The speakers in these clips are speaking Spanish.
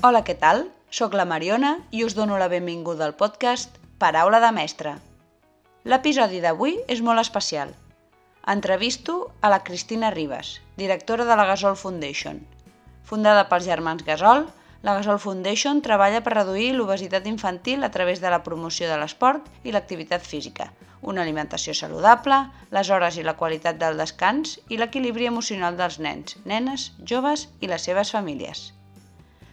Hola, què tal? Soc la Mariona i us dono la benvinguda al podcast Paraula de Mestre. L'episodi d'avui és molt especial. Entrevisto a la Cristina Ribas, directora de la Gasol Foundation. Fundada pels germans Gasol, la Gasol Foundation treballa per reduir l'obesitat infantil a través de la promoció de l'esport i l'activitat física, una alimentació saludable, les hores i la qualitat del descans i l'equilibri emocional dels nens, nenes, joves i les seves famílies.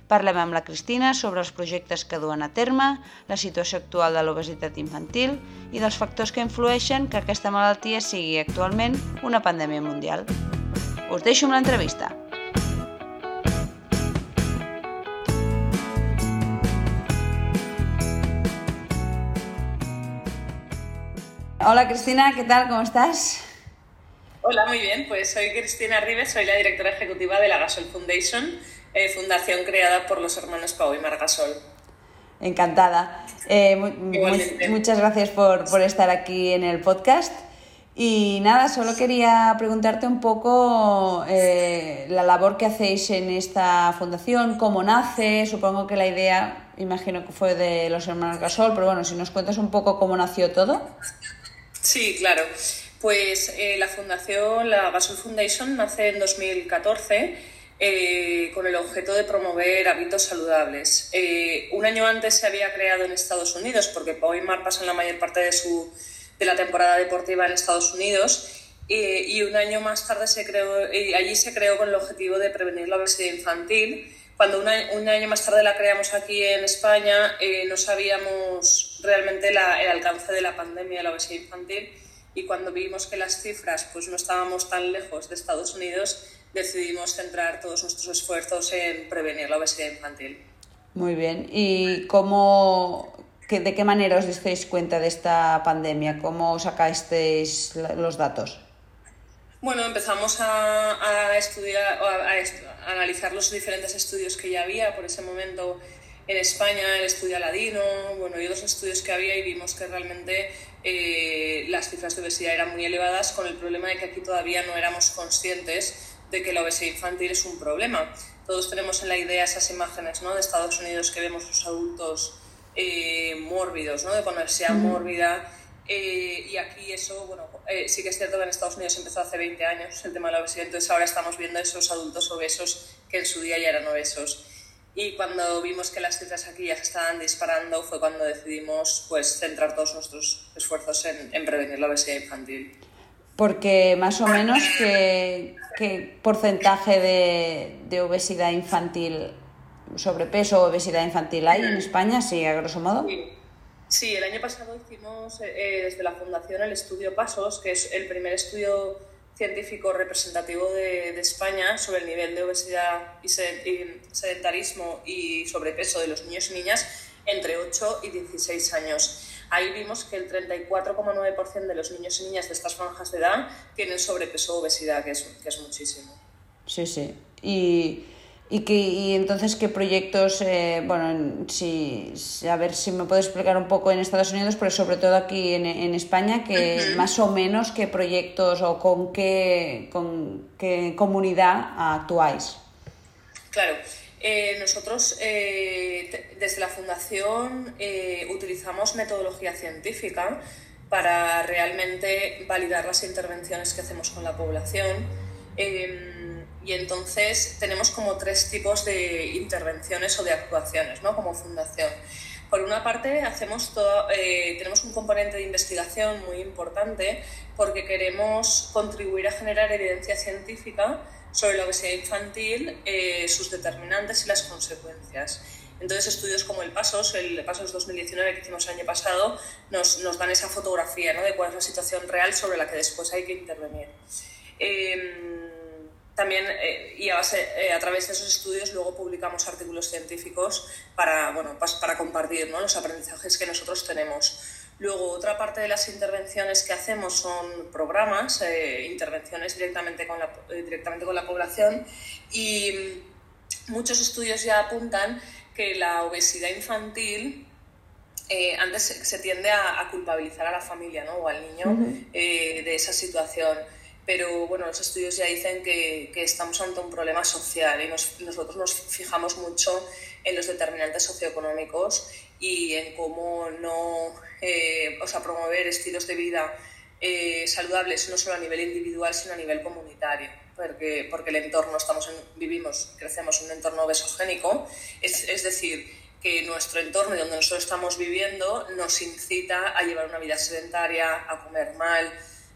Parlem amb la Cristina sobre els projectes que duen a terme, la situació actual de l'obesitat infantil i dels factors que influeixen que aquesta malaltia sigui actualment una pandèmia mundial. Us deixo amb l'entrevista. Hola Cristina, ¿qué tal? ¿Cómo estás? Hola, muy bien. Pues soy Cristina Rives, soy la directora ejecutiva de la Gasol Foundation, eh, fundación creada por los hermanos Pau y Margasol. Encantada. Eh, muchas gracias por, por, estar aquí en el podcast. Y nada, solo quería preguntarte un poco eh, la labor que hacéis en esta fundación, cómo nace, supongo que la idea, imagino que fue de los hermanos Gasol, pero bueno, si nos cuentas un poco cómo nació todo. Sí, claro. Pues eh, la fundación, la Gasol Foundation, nace en 2014 eh, con el objeto de promover hábitos saludables. Eh, un año antes se había creado en Estados Unidos, porque Pau y Mar pasan la mayor parte de, su, de la temporada deportiva en Estados Unidos, y un año más tarde se creó, y allí se creó con el objetivo de prevenir la obesidad infantil. Cuando un año más tarde la creamos aquí en España, no sabíamos realmente el alcance de la pandemia de la obesidad infantil y cuando vimos que las cifras pues no estábamos tan lejos de Estados Unidos, decidimos centrar todos nuestros esfuerzos en prevenir la obesidad infantil. Muy bien. ¿Y cómo, de qué manera os disteis cuenta de esta pandemia? ¿Cómo sacasteis los datos? Bueno, empezamos a, estudiar, a, analizar los diferentes estudios que ya había por ese momento en España, el estudio Aladino, bueno, y otros estudios que había y vimos que realmente eh, las cifras de obesidad eran muy elevadas con el problema de que aquí todavía no éramos conscientes de que la obesidad infantil es un problema. Todos tenemos en la idea esas imágenes ¿no? de Estados Unidos que vemos los adultos eh, mórbidos, ¿no? de ponerse mórbida. Eh, y aquí eso, bueno, sí que es cierto que en Estados Unidos empezó hace 20 años el tema de la obesidad, entonces ahora estamos viendo esos adultos obesos que en su día ya eran obesos. Y cuando vimos que las cifras aquí ya se estaban disparando fue cuando decidimos pues, centrar todos nuestros esfuerzos en, en prevenir la obesidad infantil. Porque más o menos, ¿qué, qué porcentaje de, de, obesidad infantil, sobrepeso o obesidad infantil hay en España, sí, a grosso modo? Sí, el año pasado hicimos eh, desde la Fundación el estudio PASOS, que es el primer estudio científico representativo de, España sobre el nivel de obesidad y sedentarismo y sobrepeso de los niños y niñas entre 8 y 16 años. Ahí vimos que el 34,9% de los niños y niñas de estas franjas de edad tienen sobrepeso o obesidad, que es, que es muchísimo. Sí, sí. Y y, que, y entonces, ¿qué proyectos, eh, bueno, si, a ver si me puedes explicar un poco en Estados Unidos, pero sobre todo aquí en, en España, que más o menos qué proyectos o con qué, con qué comunidad actuáis? Claro, eh, nosotros eh, desde la Fundación utilizamos metodología científica para realmente validar las intervenciones que hacemos con la población. Em, y entonces tenemos como tres tipos de intervenciones o de actuaciones ¿no? como fundación. Por una parte, hacemos todo, eh, tenemos un componente de investigación muy importante porque queremos contribuir a generar evidencia científica sobre la obesidad infantil, eh, sus determinantes y las consecuencias. Entonces, estudios como el PASOS, el PASOS 2019 que hicimos el año pasado, nos, nos dan esa fotografía ¿no? de cuál es la situación real sobre la que después hay que intervenir. Eh, también, eh, y a, base, eh, a, través de esos estudios, luego publicamos artículos científicos para, bueno, para compartir ¿no? los aprendizajes que nosotros tenemos. Luego, otra parte de las intervenciones que hacemos son programas, eh, intervenciones directamente con, la, directamente con la población y muchos estudios ya apuntan que la obesidad infantil antes se, tiende a, culpabilizar a la familia ¿no? o al niño de esa situación pero bueno, los estudios ya dicen que, que estamos ante un problema social y nosotros nos fijamos mucho en los determinantes socioeconómicos y en cómo no, eh, o sea, promover estilos de vida eh, saludables no solo a nivel individual, sino a nivel comunitario, porque, porque el entorno, estamos vivimos, crecemos en un entorno obesogénico, es, es decir, que nuestro entorno y donde nosotros estamos viviendo nos incita a llevar una vida sedentaria, a comer mal,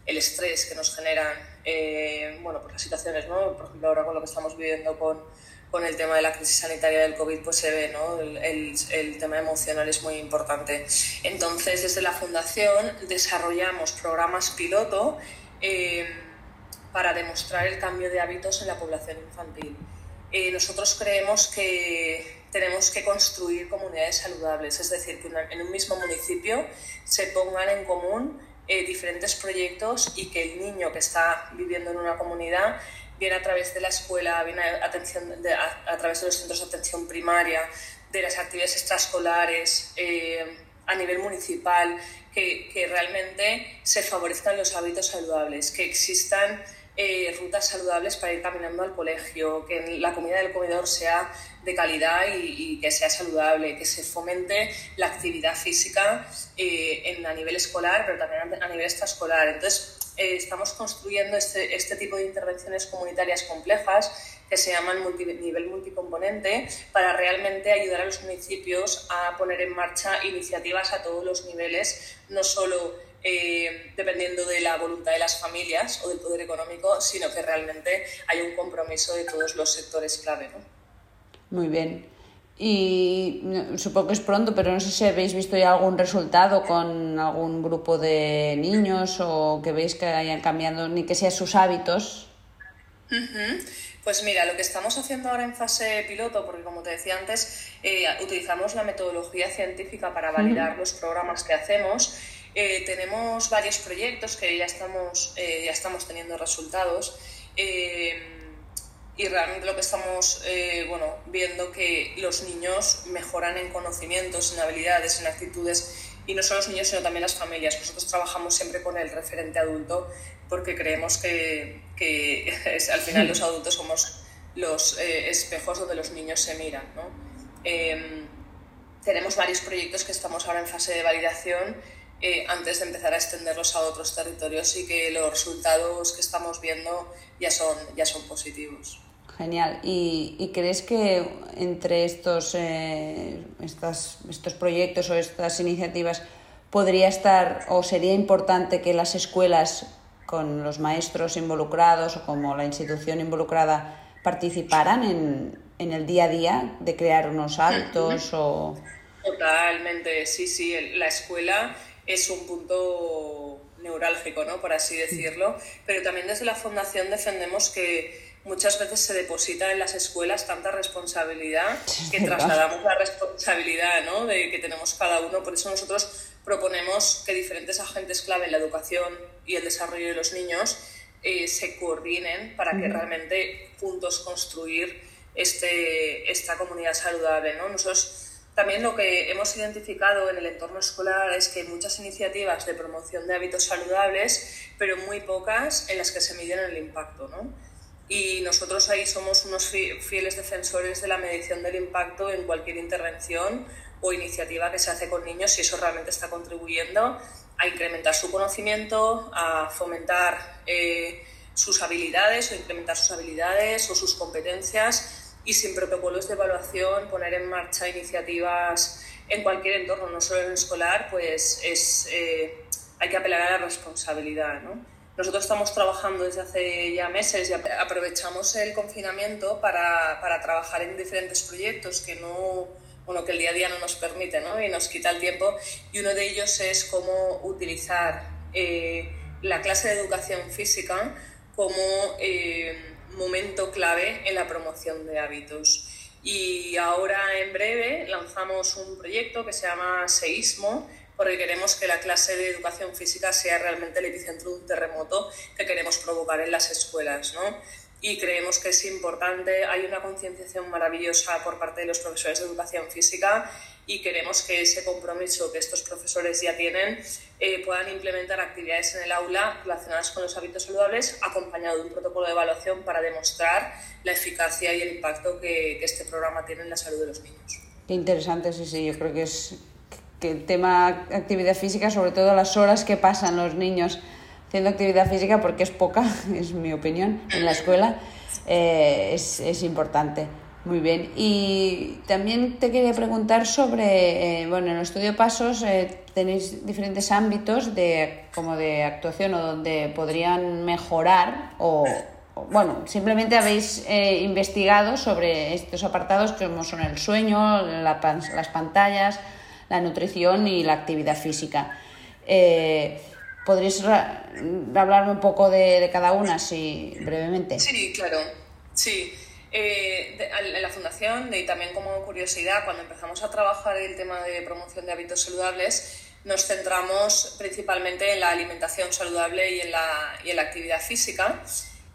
el estrés que nos generan, eh, bueno, por las situaciones, ¿no? Por ejemplo, ahora con lo que estamos viviendo con, con el tema de la crisis sanitaria del COVID, pues se ve, ¿no? El, el, tema emocional es muy importante. Entonces, desde la Fundación desarrollamos programas piloto eh, para demostrar el cambio de hábitos en la población infantil. Eh, nosotros creemos que tenemos que construir comunidades saludables, es decir, que en un mismo municipio se pongan en común eh, diferentes proyectos y que el niño que está viviendo en una comunidad viene a través de la escuela, viene a, atención a, través de los centros de atención primaria, de las actividades extraescolares, eh, a nivel municipal, que, que, realmente se favorezcan los hábitos saludables, que existan eh, rutas saludables para ir caminando al colegio, que la comida del comedor sea de calidad y, que sea saludable, que se fomente la actividad física eh, en, a nivel escolar, pero también a nivel extraescolar. Entonces, eh, estamos construyendo este, este tipo de intervenciones comunitarias complejas que se llaman multi, nivel multicomponente, para realmente ayudar a los municipios a poner en marcha iniciativas a todos los niveles, no solo eh, dependiendo de la voluntad de las familias o del poder económico, sino que realmente hay un compromiso de todos los sectores clave. ¿no? Muy bien. Y supongo que es pronto, pero no sé si habéis visto ya algún resultado con algún grupo de niños o que veis que hayan cambiado, ni que sean sus hábitos. Pues mira, lo que estamos haciendo ahora en fase piloto, porque como te decía antes, eh, utilizamos la metodología científica para validar los programas que hacemos. Eh, tenemos varios proyectos que ya estamos, eh, ya estamos teniendo resultados. Eh, y realmente lo que estamos bueno, viendo que los niños mejoran en conocimientos, en habilidades, en actitudes y no solo los niños sino también las familias. Nosotros trabajamos siempre con el referente adulto porque creemos que, que al final los adultos somos los espejos donde los niños se miran. ¿no? tenemos varios proyectos que estamos ahora en fase de validación eh, antes de empezar a extenderlos a otros territorios y que los resultados que estamos viendo ya son, ya son positivos. Genial. ¿Y, crees que entre estos, eh, estas, estos proyectos o estas iniciativas podría estar o sería importante que las escuelas con los maestros involucrados o como la institución involucrada participaran en, en el día a día de crear unos hábitos o... Totalmente, sí, sí. La escuela es un punto neurálgico, ¿no? por así decirlo, pero también desde la Fundación defendemos que muchas veces se deposita en las escuelas tanta responsabilidad que trasladamos la responsabilidad ¿no? de que tenemos cada uno. Por eso nosotros proponemos que diferentes agentes clave en la educación y el desarrollo de los niños eh, se coordinen para que realmente juntos construir este, esta comunidad saludable. ¿no? Nosotros también lo que hemos identificado en el entorno escolar es que hay muchas iniciativas de promoción de hábitos saludables, pero muy pocas en las que se miden el impacto. ¿no? Y nosotros ahí somos unos fieles defensores de la medición del impacto en cualquier intervención o iniciativa que se hace con niños si eso realmente está contribuyendo a incrementar su conocimiento, a fomentar eh, sus habilidades o incrementar sus habilidades o sus competencias y sin protocolos de evaluación poner en marcha iniciativas en cualquier entorno, no solo en el escolar, pues es, eh, hay que apelar a la responsabilidad. ¿no? Nosotros estamos trabajando desde hace ya meses y aprovechamos el confinamiento para, para trabajar en diferentes proyectos que no bueno, que el día a día no nos permite ¿no? y nos quita el tiempo. Y uno de ellos es cómo utilizar eh, la clase de educación física como eh, momento clave en la promoción de hábitos. Y ahora en breve lanzamos un proyecto que se llama Seísmo, porque queremos que la clase de educación física sea realmente el epicentro de un terremoto que queremos provocar en las escuelas. ¿no? y creemos que es importante. Hay una concienciación maravillosa por parte de los profesores de educación física y queremos que ese compromiso que estos profesores ya tienen eh, puedan implementar actividades en el aula relacionadas con los hábitos saludables acompañado de un protocolo de evaluación para demostrar la eficacia y el impacto que, que este programa tiene en la salud de los niños. Qué interesante, sí, sí, yo creo que es que el tema actividad física, sobre todo las horas que pasan los niños haciendo actividad física, porque es poca, es mi opinión, en la escuela, eh, es, es, importante. Muy bien. Y también te quería preguntar sobre, eh, bueno, en el estudio Pasos eh, tenéis diferentes ámbitos de, como de actuación o donde podrían mejorar o, bueno, simplemente habéis investigado sobre estos apartados como son el sueño, la, las pantallas, la nutrición y la actividad física. Eh, ¿Podrías hablarme un poco de, cada una, si brevemente? Sí, claro. Sí. Eh, en la fundación y también como curiosidad, cuando empezamos a trabajar el tema de promoción de hábitos saludables, nos centramos principalmente en la alimentación saludable y en la, y en la actividad física.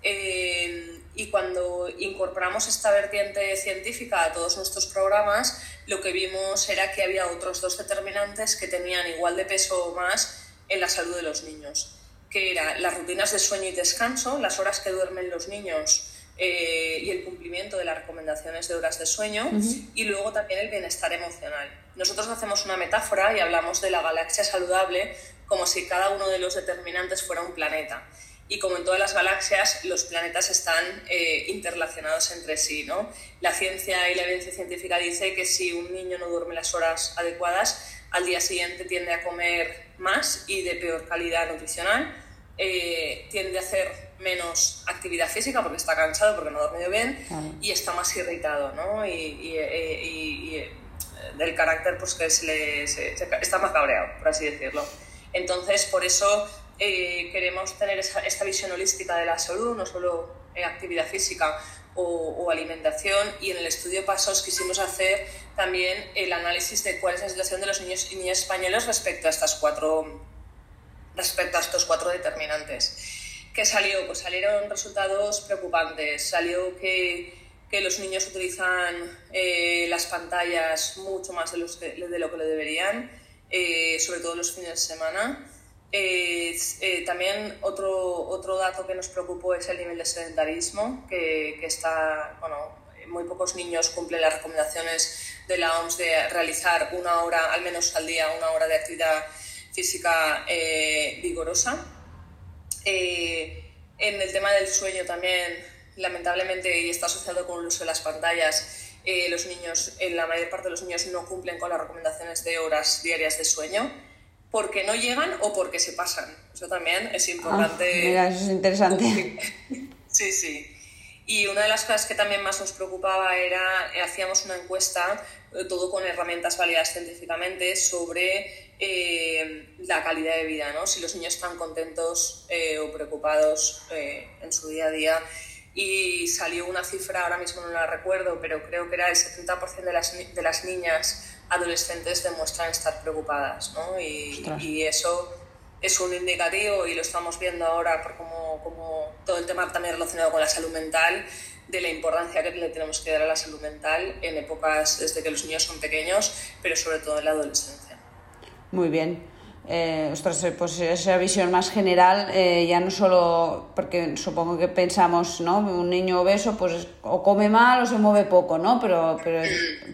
Eh, y cuando incorporamos esta vertiente científica a todos nuestros programas, lo que vimos era que había otros dos determinantes que tenían igual de peso o más en la salud de los niños, que eran las rutinas de sueño y descanso, las horas que duermen los niños eh, y el cumplimiento de las recomendaciones de horas de sueño, y luego también el bienestar emocional. Nosotros hacemos una metáfora y hablamos de la galaxia saludable como si cada uno de los determinantes fuera un planeta y como en todas las galaxias, los planetas están eh, interrelacionados entre sí. ¿no? La ciencia y la evidencia científica dice que si un niño no duerme las horas adecuadas, al día siguiente tiende a comer más y de peor calidad nutricional, eh, tiende a hacer menos actividad física porque está cansado, porque no ha dormido bien y está más irritado ¿no? y, eh, del carácter pues que se le, está más cabreado, por así decirlo. Entonces, por eso eh, queremos tener esta visión holística de la salud, no solo en actividad física o, alimentación, y en el estudio Pasos quisimos hacer también el análisis de cuál es la situación de los niños y niñas españoles respecto a, estas cuatro, respecto a estos cuatro determinantes. ¿Qué salió? Pues salieron resultados preocupantes. Salió que, que los niños utilizan eh, las pantallas mucho más de, los de, lo que lo deberían, eh, sobre todo los fines de semana eh, también otro, otro dato que nos preocupó es el nivel de sedentarismo, que, está, bueno, muy pocos niños cumplen las recomendaciones de la OMS de realizar una hora, al menos al día, una hora de actividad física eh, vigorosa. Eh, en el tema del sueño también, lamentablemente, y está asociado con el uso de las pantallas, los niños, en la mayor parte de los niños no cumplen con las recomendaciones de horas diarias de sueño porque no llegan o porque se pasan. Eso también es importante. Ah, mira, eso es interesante. Sí, sí. Y una de las cosas que también más nos preocupaba era, eh, hacíamos una encuesta, eh, todo con herramientas válidas científicamente, sobre eh, la calidad de vida, ¿no? si los niños están contentos o preocupados en su día a día. Y salió una cifra, ahora mismo no la recuerdo, pero creo que era el 70% de las, de las niñas adolescentes demuestran estar preocupadas, ¿no? Y, y, eso es un indicativo y lo estamos viendo ahora por como, como todo el tema también relacionado con la salud mental, de la importancia que le tenemos que dar a la salud mental en épocas desde que los niños son pequeños, pero sobre todo en la adolescencia. Muy bien eh, ostras, pues esa visión más general, eh, ya no solo, porque supongo que pensamos, ¿no? Un niño obeso, pues o come mal o se mueve poco, ¿no? Pero, pero,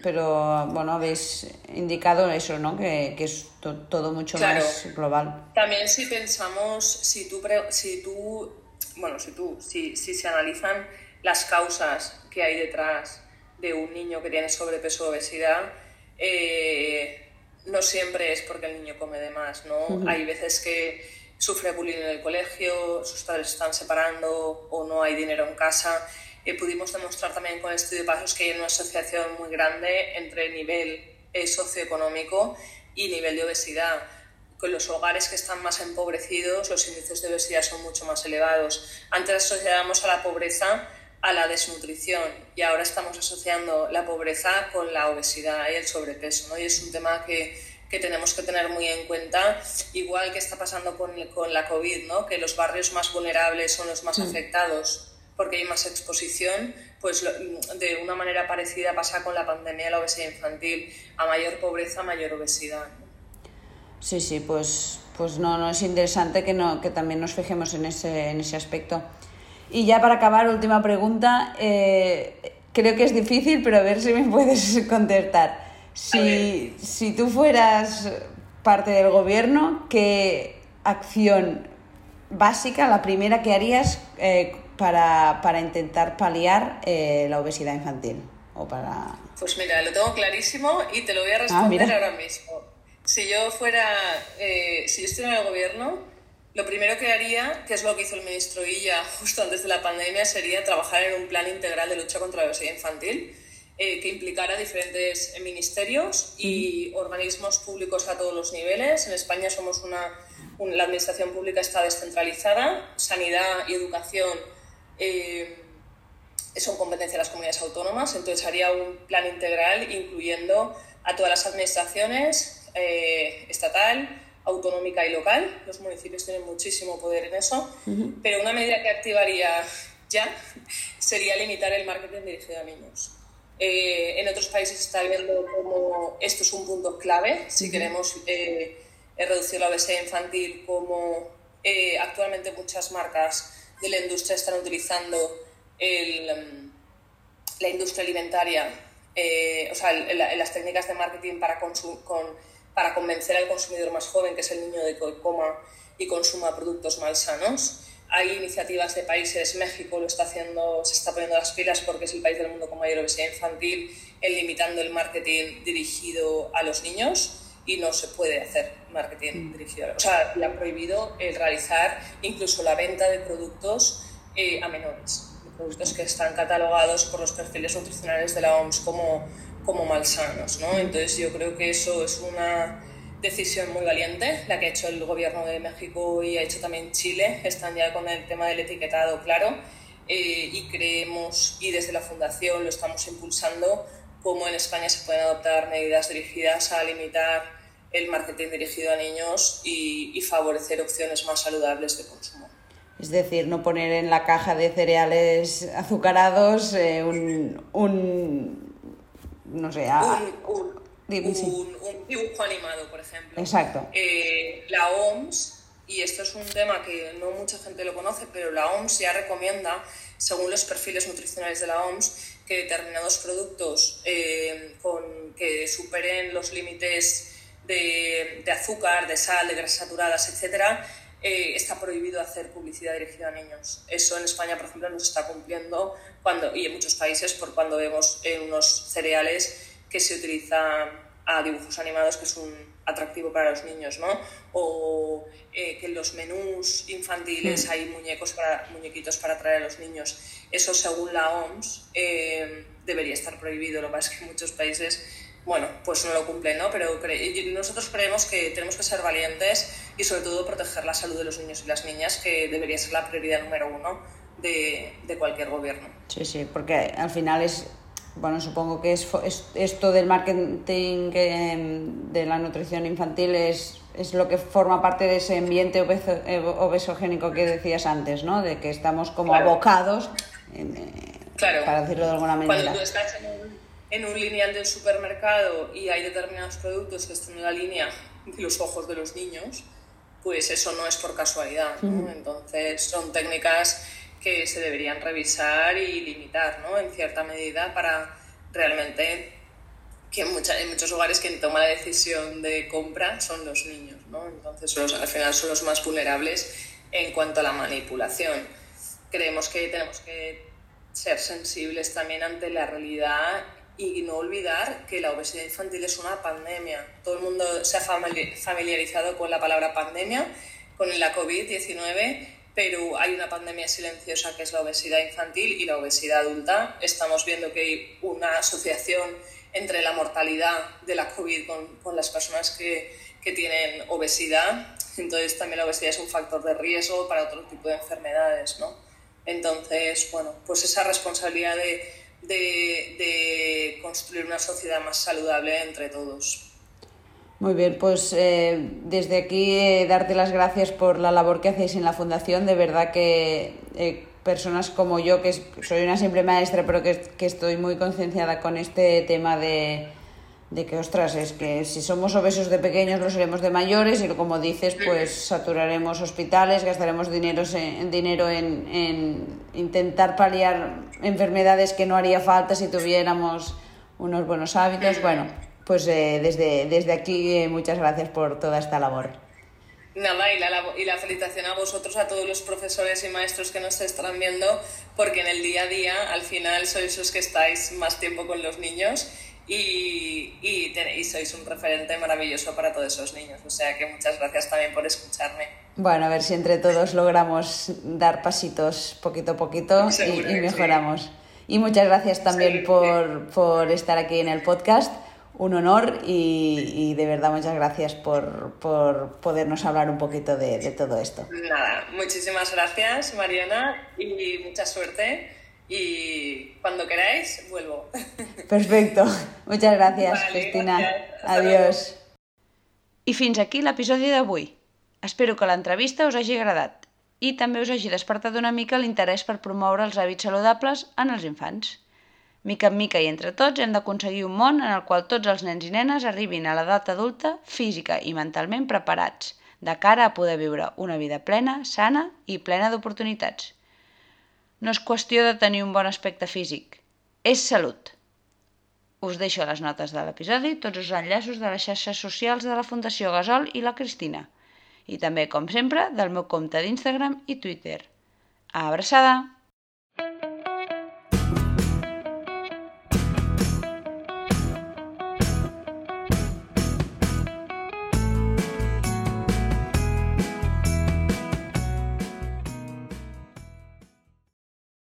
pero bueno, habéis indicado eso, ¿no? Que, que es todo mucho más global. También si pensamos, si tú, si tú bueno, si tú, si, si se analizan las causas que hay detrás de un niño que tiene sobrepeso o obesidad, eh, no siempre es porque el niño come de más, ¿no? Hay veces que sufre bullying en el colegio, sus padres están separando o no hay dinero en casa. Eh, pudimos demostrar también con el estudio de pasos que hay una asociación muy grande entre nivel eh, socioeconómico y nivel de obesidad. Con los hogares que están más empobrecidos, los índices de obesidad son mucho más elevados. Antes asociábamos a la pobreza a la desnutrición y ahora estamos asociando la pobreza con la obesidad y el sobrepeso. ¿no? Y es un tema que, que, tenemos que tener muy en cuenta, igual que está pasando con, con la COVID, ¿no? que los barrios más vulnerables son los más mm. afectados porque hay más exposición, pues de una manera parecida pasa con la pandemia de la obesidad infantil. A mayor pobreza, mayor obesidad. Sí, sí, pues, pues no, no es interesante que, no, que también nos fijemos en ese, en ese aspecto. Y ya para acabar, última pregunta. Eh, creo que es difícil, pero a ver si me puedes contestar. Si, si tú fueras parte del gobierno, ¿qué acción básica, la primera que harías eh, para, para, intentar paliar eh, la obesidad infantil? O para... Pues mira, lo tengo clarísimo y te lo voy a ah, responder ahora mismo. Si yo fuera, eh, si yo estuviera en el gobierno, lo primero que haría, que es lo que hizo el ministro Illa justo antes de la pandemia, sería trabajar en un plan integral de lucha contra la obesidad infantil eh, que implicara diferentes ministerios y organismos públicos a todos los niveles. En España somos una, la administración pública está descentralizada, sanidad y educación eh, son competencia de las comunidades autónomas, entonces haría un plan integral incluyendo a todas las administraciones eh, estatal, autonómica y local. Los municipios tienen muchísimo poder en eso, pero una medida que activaría ya sería limitar el marketing dirigido a niños. Eh, en otros países se está viendo como esto es un punto clave si queremos eh, reducir la obesidad infantil, como eh, actualmente muchas marcas de la industria están utilizando el, la industria alimentaria, o sea, las técnicas de marketing para, con, para convencer al consumidor más joven, que es el niño de que coma y consuma productos malsanos. Hay iniciativas de países, México lo está haciendo, se está poniendo las pilas porque es el país del mundo con mayor obesidad infantil, en limitando el marketing dirigido a los niños y no se puede hacer marketing mm. dirigido a los O sea, le han prohibido el realizar incluso la venta de productos eh, a menores, productos que están catalogados por los perfiles nutricionales de la OMS como, como malsanos. ¿no? Entonces yo creo que eso es una decisión muy valiente, la que ha hecho el gobierno de México y ha hecho también Chile. Están ya con el tema del etiquetado claro eh, y creemos, y desde la Fundación lo estamos impulsando, cómo en España se pueden adoptar medidas dirigidas a limitar el marketing dirigido a niños y, favorecer opciones más saludables de consumo. Es decir, no poner en la caja de cereales azucarados eh, un, un, no sé, un, un, dibujo animado, por ejemplo. Exacto. Eh, la OMS, y esto es un tema que no mucha gente lo conoce, pero la OMS ya recomienda, según los perfiles nutricionales de la OMS, que determinados productos eh, con, que superen los límites de, azúcar, de sal, de grasas saturadas, etcétera, eh, está prohibido hacer publicidad dirigida a niños. Eso en España, por ejemplo, no se está cumpliendo cuando, y en muchos países por cuando vemos en unos cereales que se utiliza a dibujos animados, que es un atractivo para los niños, ¿no? O eh, que en los menús infantiles mm. hay muñecos para, muñequitos para atraer a los niños. Eso, según la OMS, eh, debería estar prohibido. Lo que pasa es que en muchos países, bueno, pues no lo cumplen, ¿no? Pero nosotros creemos que tenemos que ser valientes y, sobre todo, proteger la salud de los niños y las niñas, que debería ser la prioridad número uno de, de cualquier gobierno. Sí, sí, porque al final es bueno, supongo que es, esto del marketing de la nutrición infantil es, es, lo que forma parte de ese ambiente obeso, eh, obesogénico que decías antes, ¿no? De que estamos como abocados, eh, para decirlo de alguna manera. Cuando tú estás en un, lineal del supermercado y hay determinados productos que están en la línea de los ojos de los niños, pues eso no es por casualidad, Entonces son técnicas que se deberían revisar y limitar, ¿no? En cierta medida para realmente que en, en muchos lugares quien toma la decisión de compra son los niños, ¿no? Entonces al final son los más vulnerables en cuanto a la manipulación. Creemos que tenemos que ser sensibles también ante la realidad y no olvidar que la obesidad infantil es una pandemia. Todo el mundo se ha familiarizado con la palabra pandemia, con la COVID-19 pero hay una pandemia silenciosa que es la obesidad infantil y la obesidad adulta. Estamos viendo que hay una asociación entre la mortalidad de la COVID con, con las personas que, que, tienen obesidad. Entonces también la obesidad es un factor de riesgo para otro tipo de enfermedades, ¿no? Entonces, bueno, pues esa responsabilidad de, de, de construir una sociedad más saludable entre todos. Muy bien, pues eh, desde aquí eh, darte las gracias por la labor que hacéis en la Fundación. De verdad que eh, personas como yo, que soy una simple maestra, pero que, que estoy muy concienciada con este tema de, de que, ostras, es que si somos obesos de pequeños lo seremos de mayores y como dices, pues saturaremos hospitales, gastaremos dinero en, dinero en, en intentar paliar enfermedades que no haría falta si tuviéramos unos buenos hábitos. Bueno, pues eh, desde, desde aquí eh, muchas gracias por toda esta labor. Nada, y la, y la felicitación a vosotros, a todos los profesores y maestros que nos estarán viendo, porque en el día a día al final sois los que estáis más tiempo con los niños y, y, sois un referente maravilloso para todos esos niños. O sea que muchas gracias también por escucharme. Bueno, a ver si entre todos logramos dar pasitos poquito a poquito y, mejoramos. Y muchas gracias también por, por estar aquí en el podcast un honor y, de verdad muchas gracias por, por podernos hablar un poquito de, de, todo esto. Nada, muchísimas gracias Mariana y mucha suerte y cuando queráis vuelvo. Perfecto, muchas gracias vale, Cristina. Gràcies. Adiós. I fins aquí l'episodi d'avui. Espero que l'entrevista us hagi agradat i també us hagi despertat una mica l'interès per promoure els hàbits saludables en els infants. Mica en mica i entre tots hem d'aconseguir un món en el qual tots els nens i nenes arribin a l'edat adulta física i mentalment preparats, de cara a poder viure una vida plena, sana i plena d'oportunitats. No és qüestió de tenir un bon aspecte físic, és salut. Us deixo les notes de l'episodi tots els enllaços de les xarxes socials de la Fundació Gasol i la Cristina, i també, com sempre, del meu compte d'Instagram i Twitter. Abraçada!